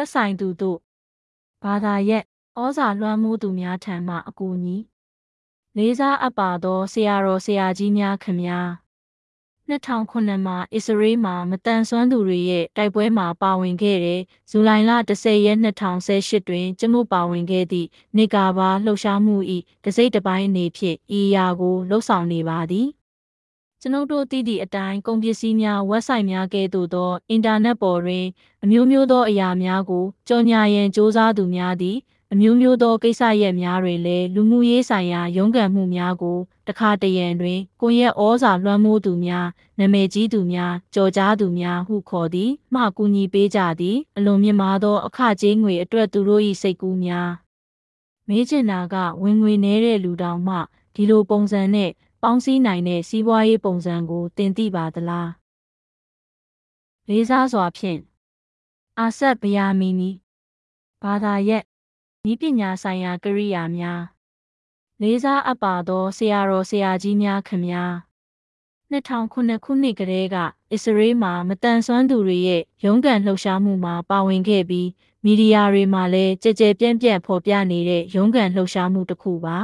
သက်ဆိုင်သူတို့ဘာသာရက်ဩဇာလွှမ်းမိုးသူများထံမှအကူအညီလေးစားအပ်ပါသောဆရာတော်ဆရာကြီးများခင်ဗျာ2009မှာအစ္စရေးမှာမတန်ဆွမ်းသူတွေရဲ့တိုက်ပွဲမှာပါဝင်ခဲ့တဲ့ဇူလိုင်လ10ရက်2018တွင်ကျမှုပါဝင်ခဲ့သည့်နေကာဘာလှုပ်ရှားမှု၏တစိမ့်တစ်ပိုင်းအနေဖြင့်ဤအရာကိုလှုပ်ဆောင်နေပါသည် ကျွန်ုပ်တို့သိသည့်အတိုင်းကုန်ပစ္စည်းများ website များကဲ့သို့သောအင်တာနက်ပေါ်တွင် အမျိုးမျိုးသောအရာများကိုကြော်ညာရန်စ조사သူများသည် အမျိုးမျိုးသောကိစ္စရပ်များတွင်လည်းလူမှုရေးဆိုင်ရာရုန်းကန်မှုများကိုတခါတရံတွင်ကိုယ့်ရဲ့ဩဇာလွှမ်းမိုးသူများနာမည်ကြီးသူများကြော်ကြားသူများဟုခေါ်သည်မှကူညီပေးကြသည်အလွန်မြင့်မားသောအခကြေးငွေအတွက်သူတို့၏စိတ်ကူးများမေးချင်တာကဝင်ငွေနည်းတဲ့လူတောင်မှဒီလိုပုံစံနဲ့ ပေါင်းစည်းနိုင်တဲ့စီးပွားရေးပုံစံကိုတင်သိပါသလားလေးစားစွာဖြင့်အာဆက်ဗယာမီနီဘာသာရက်ဤပညာဆိုင်ရာကိရိယာများလေးစားအပ်ပါသောဆရာတော်ဆရာကြီးများခင်များ2009ခုနှစ်ကတည်းကအစ္စရေးမှာမတန်ဆွမ်းသူတွေရဲ့ရုန်းကန်လှုပ်ရှားမှုမှာပါဝင်ခဲ့ပြီးမီဒီယာတွေမှာလည်းကြကြပြန့်ပြန့်ဖော်ပြနေတဲ့ရုန်းကန်လှုပ်ရှားမှုတစ်ခုပါ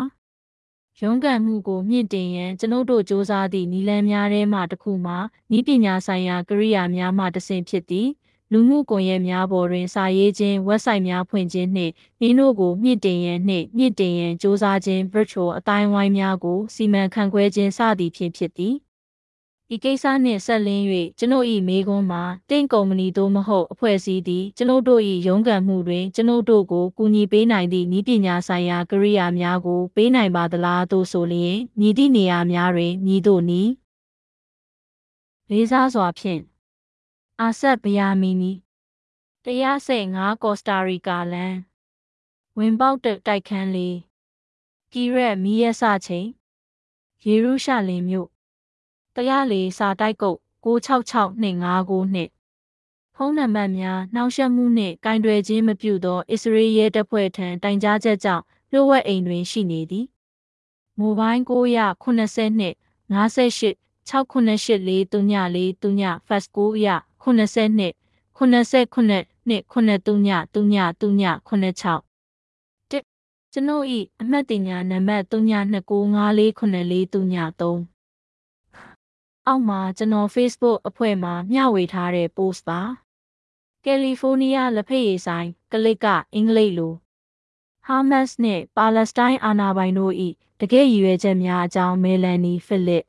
ရုန်းကန်မှုကိုမြင့်တင်ရန်ကျွန်ုပ်တို့စ조사သည့်နည်းလမ်းများထဲမှတစ်ခုမှာဤပညာဆိုင်ရာကိရိယာများမှတစ်ဆင့်ဖြစ်သည်လူမှုကွန်ရက်များပေါ်တွင်စာရေးခြင်း website များဖွင့်ခြင်းနှင့်ဤတို့ကိုမြင့်တင်ရန်နှင့်မြင့်တင်ရန်စ조사ခြင်း virtual အတိုင်းဝိုင်းများကိုစီမံခန့်ခွဲခြင်းစသည်ဖြင့်ဖြစ်သည် ဤကိစ္စနှင့်ဆက်လင်း၍ကျွန်ုပ်၏မေခွန်းမှာတင့်ကုမ္ပဏီသို့မဟုတ်အဖွဲ့အစည်းသည်ကျွန်ုပ်တို့၏ရုန်းကန်မှုတွင်ကျွန်ုပ်တို့ကိုကူညီပေးနိုင်သည့်နည်းပညာဆိုင်ရာကိရိယာများကိုပေးနိုင်ပါသလားသို့ဆိုလျင်မြည်သည့်နေရာများတွင်မြည်သို့နည်းလေးစားစွာဖြင့်အာဆက်ဗယာမီနီတရားစိတ်ငါကော်စတာရီကာလန်ဝင်ပေါက်တဲ့တိုက်ခန်းလေးကီရက်မီးရဆချိန်ယေရုရှလင်မြို့ တရားလေစာတိုက်ကုတ်666-259နှစ်ဖုန်းနံပါတ်များနှောင့်ယှက်မှုနှင့်ကင်တွယ်ခြင်းမပြုသောအစ္စရေးရဲတပ်ဖွဲ့ထံတိုင်ကြားချက်ကြောင့်လျှို့ဝှက်အိမ်တွင်ရှိနေသည်မိုဘိုင်း980နှစ်58 6984304 fax 9ရ80နှစ်89နှစ်93393986တစ်ကျွန်ုပ်၏အမှတ်တင်ညာနံပါတ်3929549443 အောက်မှာကျွန်တော် Facebook အဖွဲ့မှာမျှဝေထားတဲ့ post ပါကယ်လီဖိုးနီးယားလက်ဖက်ရည်ဆိုင်ကလစ်ကအင်္ဂလိပ်လိုဟာမတ်စ်နှင့်ပါလက်စတိုင်းအာဏာပိုင်တို့၏တကယ့်ရည်ရွယ်ချက်များအကြောင်းမဲလန်နီဖိလစ်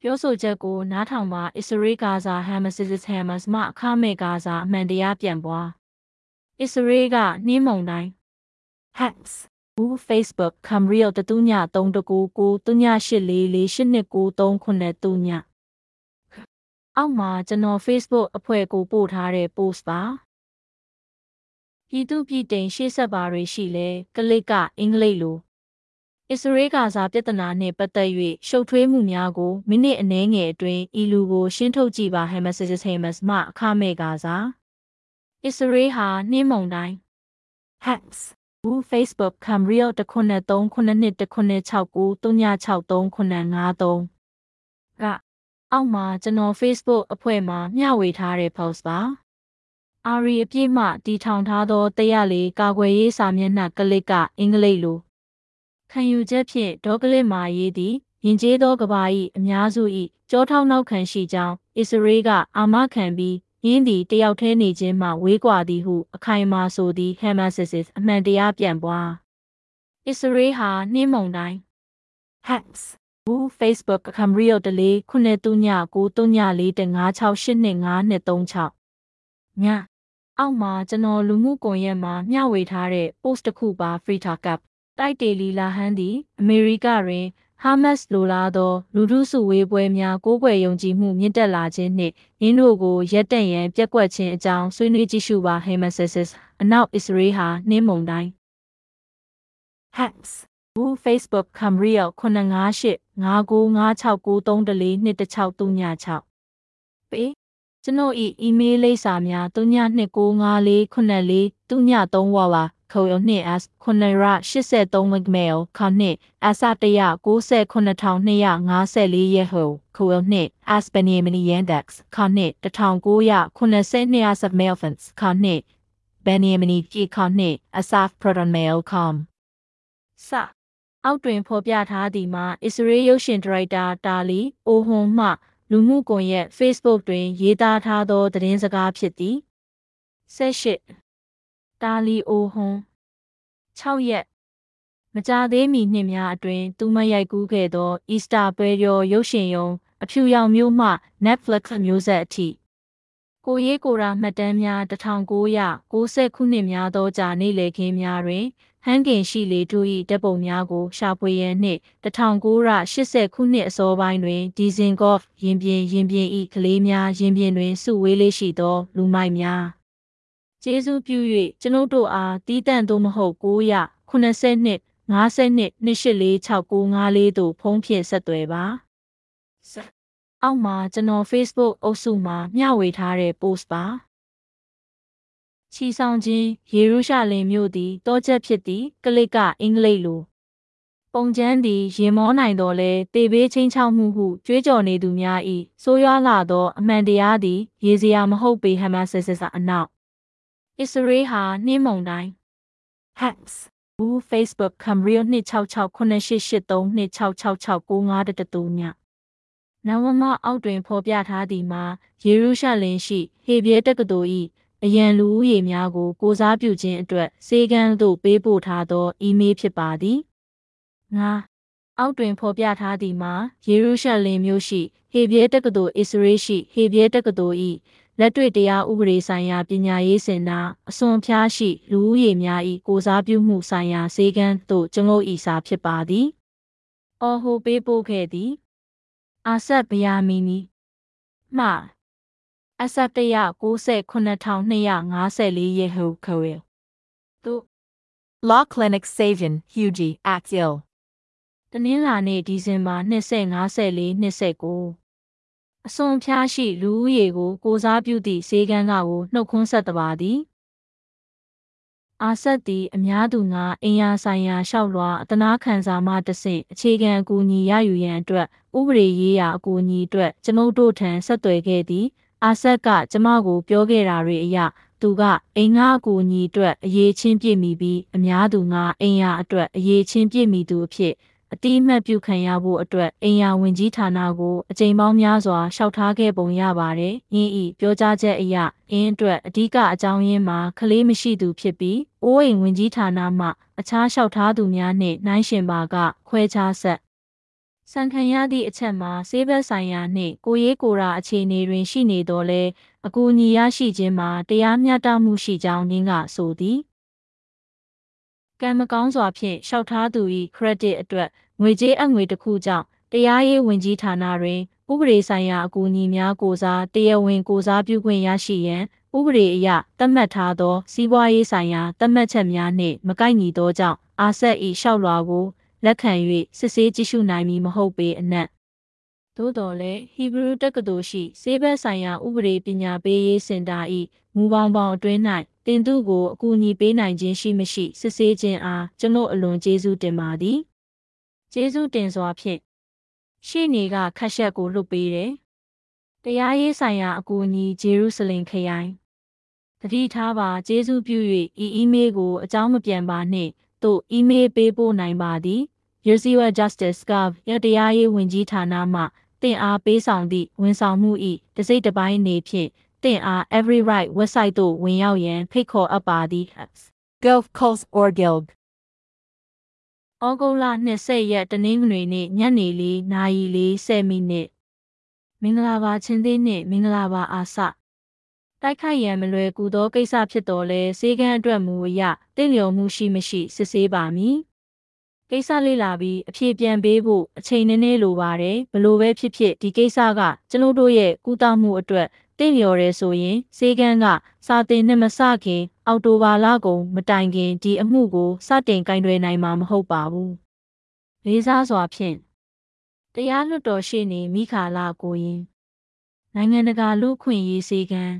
ပြောဆိုချက်ကိုနားထောင်ပါအစ္စရေးဂါဇာဟမ်မစစ်စ်ဟမ်မတ်မှအခမဲ့ဂါဇာအမှန်တရားပြန်ပွားအစ္စရေးကနှင်းမုန်တိုင်း hacks ဘူး Facebook ကမ်ရီယတတူည399တူည8448293ညအောက်မှာကျွန်တော် Facebook အဖွဲ့ကိုပို့ထားတဲ့ post ပါပြည်သူပြည်တိန်ရှေ့ဆက်ပါတွေရှိလဲကလစ်ကအင်္ဂလိပ်လိုအစ္စရေးဂါဇာပြဿနာနှင့်ပတ်သက်၍ရှုပ်ထွေးမှုများကိုမိနစ်အနည်းငယ်အတွင်းဤလူကိုရှင်းထုတ်ကြည့်ပါဟမ်မက်ဆေ့ချ်ဟမ်မတ်မှအခမဲ့ဂါဇာအစ္စရေးဟာနှင်းမုန်တိုင်း hacks ဘူး Facebook ကမ်ရီယတခုနှစ်3ခုနှစ်တခုနှစ်69 363 953ကအောက်မှာကျွန်တော် Facebook အဖွဲ့မှာမျှဝေထားတဲ့ post ပါအာရီအပြည့်မှတီထောင်ထားသောတရားလေးကာကွယ်ရေးစာမျက်နှာကလစ်ကအင်္ဂလိပ်လိုခံယူချက်ဖြင့်ဒေါကလစ်မာရေးသည်ယဉ်ကျေးသောကဘာ၏အများစု၏ကြောထောက်နောက်ခံရှိကြောင်းအစ္စရေးကအာမခံပြီး ယင်းသည်တယောက်တည်းနေခြင်းမှဝေးကွာသည်ဟု အခိုင်အမာဆိုသည်ဟမ်မဆစ်စစ်အမှန်တရားပြန်ပွားအစ္စရေးဟာနှင်းမုန်တိုင်း hacks ဘူး Facebook ကမ်ရီယိုတလေးခုနှစ်တုည9တုည4 156823536ညအောက်မှာကျွန်တော်လူမှုကွန်ရက်မှာမျှဝေထားတဲ့ post တစ်ခုပါ free talk up တိုက်တေလီလာဟန်သည်အမေရိကတွင် ဟာမတ်စ်လိုလားသော လူထုစုဝေးပွဲများကိုးကွယ်ယုံကြည်မှုမြင့်တက်လာခြင်းနှင့်ယင်းတို့ကိုရပ်တန့်ရန်ပြက်ကွက်ခြင်းအကြောင်းဆွေးနွေးကြည့်ရှုပါဟေမဆစ်စစ်အနောက်အစ္စရေးဟာနှင်းမုန်တိုင်း hacks ဘူး Facebook ကမ်ရီယ958 99569321636ပေးကျွန်ုပ်၏အီးမေးလ်လိပ်စာများ39954494 3ည3ဝါပါ ခုံနှင့် S 983 mail ခနှင့် S 199254ရက်ဟုခုံနှင့် S Benjamin Yandex ခနှင့်1992 mail fence ခနှင့် Benjamini Kikone Asaf Protonmail com စအောက်တွင်ဖော်ပြထားသည်မှာအစ္စရေးရုပ်ရှင်ဒါရိုက်တာတာလီအိုဟွန်မှလူမှုကွန်ရက် Facebook တွင် ရေးသားထားသောသတင်းစကားဖြစ်သည်18 တာလီအိုဟွန်6ရက်မကြသေးမီနှစ်များအတွင်းသူမရိုက်ကူးခဲ့သော Easter ပွဲရောရုပ်ရှင်ရုံအဖြူရောင်မျိုးမှ Netflix မျိုးဆက်အထိကိုရေးကိုရာမှတ်တမ်းများ1990ခုနှစ်များသောကြာနေလေခင်းများတွင်ဟန်ကင်ရှိလေတို့၏တပ်ပုံများကိုရှာဖွေရန်နှင့်1980ခုနှစ်အစောပိုင်းတွင်ဒီဇင်ကော့ဖ်ရင်ပြင်ရင်ပြင်၏ကလေးများရင်ပြင်တွင်စုဝေးလေးရှိသောလူမိုက်များ ကျေးဇူးပြု၍ကျွန်ုပ်တို့အားတီးတန့်သို့မဟုတ်980နှစ်50နှစ်284695သို့ဖုန်းဖြင့်ဆက်သွယ်ပါအောက်မှာကျွန်တော် Facebook အုပ်စုမှာမျှဝေထားတဲ့ post ပါချီဆောင်ခြင်းယေရုရှလင်မြို့သည်တောချက်ဖြစ်သည် ကလစ်ကအင်္ဂလိပ်လိုပုံကျမ်းသည်ရင်မောနိုင်တော်လဲတေဘေးချင်းချောက်မှုဟုကြွေးကြော်နေသူများ၏ဆိုးရွားလာသောအမှန်တရားသည် ရေစရာမဟုတ်ပေဟမဆဆဆအနောက် အစ္စရေးဟာနှင်းမုန်တိုင်း hacks ဘူး Facebook ကမ်ရီယို266883266695ညနဝမအောက်တွင်ဖော်ပြထားသည်မှာယေရုရှလင်ရှိဟေဘရဲတက္ကသိုလ်၏အရန်လူဦးရေများကို ကိုစားပြုခြင်းအတွက်စေကန်းသို့ပေးပို့ထားသောအီးမေးလ်ဖြစ်ပါသည်။ငါအောက်တွင်ဖော်ပြထားသည်မှာယေရုရှလင်မြို့ရှိဟေဘရဲတက္ကသိုလ်အစ္စရေးရှိဟေဘရဲတက္ကသိုလ်၏ လက်တွေ့တရားဥပဒေဆိုင်ရာပညာရေးစင်တာအစွန်ဖျားရှိလူဦးရေများ၏ကိုစားပြုမှုဆိုင်ရာစေကန်းသို့ကျွန်ုပ်ဤစာဖြစ်ပါသည်။အော်ဟိုပေးပို့ခဲ့သည်။အာဆက်ဗျာမီနီမှအဆက်တရ99254ရေဟုခွေသူ Law Clinic Savian Hugie Axil တနင်္လာနေ့ဒီဇင်ဘာ2054 29 အစွန်ဖျားရှိလူဦးရေကို ကိုစားပြုသည့်ဈေးကန်းကကိုနှုတ်ခွန်းဆက်တပါသည်အာဆက်သည်အများသူငါအင်ယာဆိုင်ရာလျှောက်လွှာအတနာခံစာမှတဆင့်အခြေခံအကူအညီရယူရန်အတွက်ဥပဒေရေးရာအကူအညီအတွက်ကျွန်ုပ်တို့ထံဆက်သွယ်ခဲ့သည်အာဆက်ကကျမကိုပြောခဲ့တာတွေအရသူကအိမ်ငါအကူအညီအတွက်အရေးချင်းပြည့်မိပြီးအများသူငါအိမ်ယာအတွက်အရေးချင်းပြည့်မိသူအဖြစ် အတိအမှတ်ပြုခံရဖို့အတွက်အိမ်ယာဝင်ကြီးဌာနကိုအကြိမ်ပေါင်းများစွာလျှောက်ထားခဲ့ပုံရပါတယ်။ယင်းဤပြောကြားချက်အရအင်းအတွက်အဓိကအကြောင်းရင်းမှာကလေးမရှိသူဖြစ်ပြီးအိုးအိမ်ဝင်ကြီးဌာနမှအခြားလျှောက်ထားသူများနှင့်နှိုင်းယှဉ်ပါကခွဲခြားဆက်ဆန်ခံရသည့်အချက်မှာဆေးဘက်ဆိုင်ရာနှင့်ကိုရေးကိုရာအခြေအနေတွင်ရှိနေတော်လဲအကူအညီရရှိခြင်းမှာတရားမျှတမှုရှိကြောင်းနင်းကဆိုသည်ကံမကောင်းစွာဖြင့်လျှောက်ထားသူ၏ခရက်ဒစ်အတွက် ငွေကြေးအငွေတစ်ခုကြောင့်တရားရေးဝင်ကြီးဌာနတွင်ဥပဒေဆိုင်ရာအကူအညီများကိုစားတရားဝင်ကိုစားပြုခွင့်ရရှိရန်ဥပဒေအရသတ်မှတ်ထားသော စီးပွားရေးဆိုင်ရာသတ်မှတ်ချက်များနှင့်မကိုက်ညီသောကြောင့်အာဆက်၏လျှောက်လွှာကိုလက်ခံ၍စစ်ဆေးကြည့်ရှုနိုင်မည်မဟုတ်ပေအနက်သို့တော်လည်းဟီဘရူတက္ကသိုလ်ရှိဆေးဘက်ဆိုင်ရာဥပဒေပညာပေးရေးစင်တာ၏မူပေါင်းပေါင်းအတွင်း၌တင်သူကိုအကူအညီပေးနိုင်ခြင်းရှိမရှိစစ်ဆေးခြင်းအားကျွန်ုပ်အလွန်ကျေးဇူးတင်ပါသည် ကျေးဇူးတင်စွာဖြင့်ရှေ့နေကခက်ရှက်ကိုလွတ်ပေးတယ်တရားရေးဆိုင်ရာအကူအညီဂျေရုဆလင်ခရိုင်တတိထားပါကျေးဇူးပြု၍ဤအီးမေးလ်ကိုအကြောင်းမပြန်ပါနှင့်သို့အီးမေးလ်ပေးပို့နိုင်ပါသည် Yosiwa Justice Gov ရတရားရေးဝန်ကြီးဌာနမှတင်အားပေးဆောင်သည့်ဝန်ဆောင်မှု၏တစိမ့်တစ်ပိုင်းအနေဖြင့်တင်အား Every Right website သို့ဝင်ရောက်ရန်ဖိတ်ခေါ်အပ်ပါသည် Gulf Coast or Guild ဩဂုတ်လ20ရက်တနင်္ဂနွေနေ့ညနေ4နာရီ40မိနစ်မင်္ဂလာပါချင်းသေးနှင့်မင်္ဂလာပါအာစတိုက်ခိုက်ရန်မလွယ်ကူသောကိစ္စဖြစ်တော်လဲစေကန်းအတွက်မူအရတင့်လျော်မှုရှိမရှိစစ်ဆေးပါမည်ကိစ္စလေးလာပြီးအဖြေပြန်ပေးဖို့အချိန်နည်းနည်းလိုပါတယ်ဘလို့ပဲဖြစ်ဖြစ်ဒီကိစ္စကကျွန်ုပ်တို့ရဲ့ကုသမှုအတွက် တင့်လျော်ရဲဆိုရင်စေကန်းကစာတင်နဲ့မစခင် အော်တိုဘာလကုန်မတိုင်ခင်ဒီအမှုကိုစတင်ကင်တွယ်နိုင်မှာမဟုတ်ပါဘူးလေးစားစွာဖြင့်တရားလွတ်တော်ရှိနေမိခါလာကိုရင်နိုင်ငံတကာလူခွင့်ရေးစေကန်း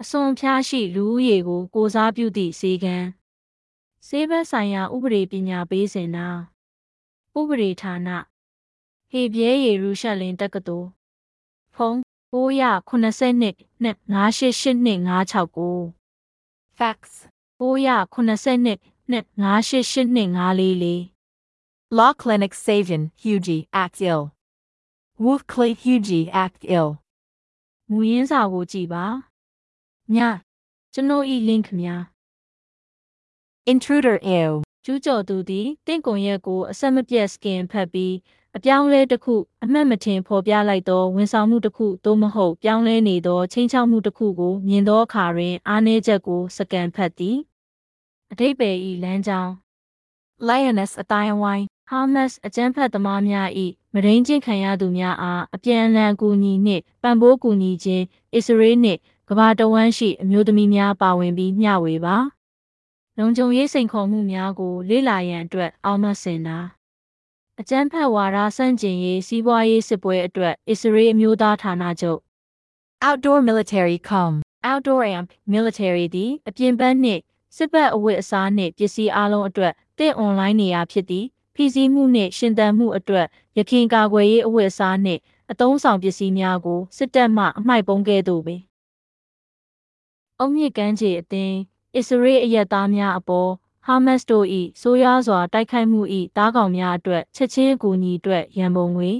အစွန်ဖျားရှိလူဦးရေကို ကိုစားပြုသည့်စေကန်းဆေးဘက်ဆိုင်ရာဥပဒေပညာပေးစင်တာဥပဒေဌာနဟေပြဲယေရုရှလင်တက္ကသိုလ်ဖုန်း 980နှစ်နဲ့988နှစ်569 Facts. 980နှစ်နှစ်988နှစ်944 Law Clinic Savion, Hugie, Act Ill. Wolf Clay Hugie, Act Ill. မူရင်းစာကိုကြည့်ပါညကျွန်ုပ်ဤ link များ Intruder Ew. ကျူးကျော်သူသည်တင့်ကွန်ရက်ကိုအဆက်မပြတ်စကင်ဖတ်ပြီးအပြောင်းလဲတစ်ခုအမှတ်မထင်ဖော်ပြလိုက်သောဝန်ဆောင်မှုတစ်ခုသို့မဟုတ်ပြောင်းလဲနေသောချင်းချောက်မှုတစ်ခုကိုမြင်သောအခါတွင်အားနည်းချက်ကိုစကန်ဖတ်သည်အတိတ်ပေဤလမ်းကြောင်း Lioness Athiawine. ဟာမတ်စ်အကြမ်းဖက်သမားများ၏မရင်းချင်းခံရသူများအားအပြန်အလှန်ကူညီနှင့်ပံ့ပိုးကူညီခြင်းအစ္စရေးနှင့်ကမ္ဘာတဝန်းရှိအမျိုးသမီးများပါဝင်ပြီးမျှဝေပါ လုံခြုံရေးစိန်ခေါ်မှုများကို လေ့လာရန်အတွက်အောက်မတ်စင်တာအကြမ်းဖက်ဝါဒဆန့်ကျင်ရေးစီးပွားရေးစစ်ပွဲအတွက်အစ္စရေးအမျိုးသားဌာနချုပ် Outdoor Military Com. Outdoor Amp Military သည်အပြင်ဘက်နှင့်စစ်ဘက်အဝတ်အစားနှင့်ပစ္စည်းအလုံးအတွက်တင့်အွန်လိုင်းနေရာဖြစ်သည်ဖိစီးမှုနှင့်ရှင်သန်မှုအတွက်ရခင်ကာကွယ်ရေးအဝတ်အစားနှင့်အသုံးဆောင်ပစ္စည်းများကိုစစ်တပ်မှအမှိုက်ပုံးကဲ့သို့ပင်အုံမြင့်ကမ်းခြေအသင်း အစ္စရေးအရက်သားများအပေါ်ဟာမတ်စ်တို့၏ဆိုးရွားစွာတိုက်ခိုက်မှု၏တားကောင်များအတွက်ချက်ချင်းအကူအညီအတွက်ရန်ပုံငွေ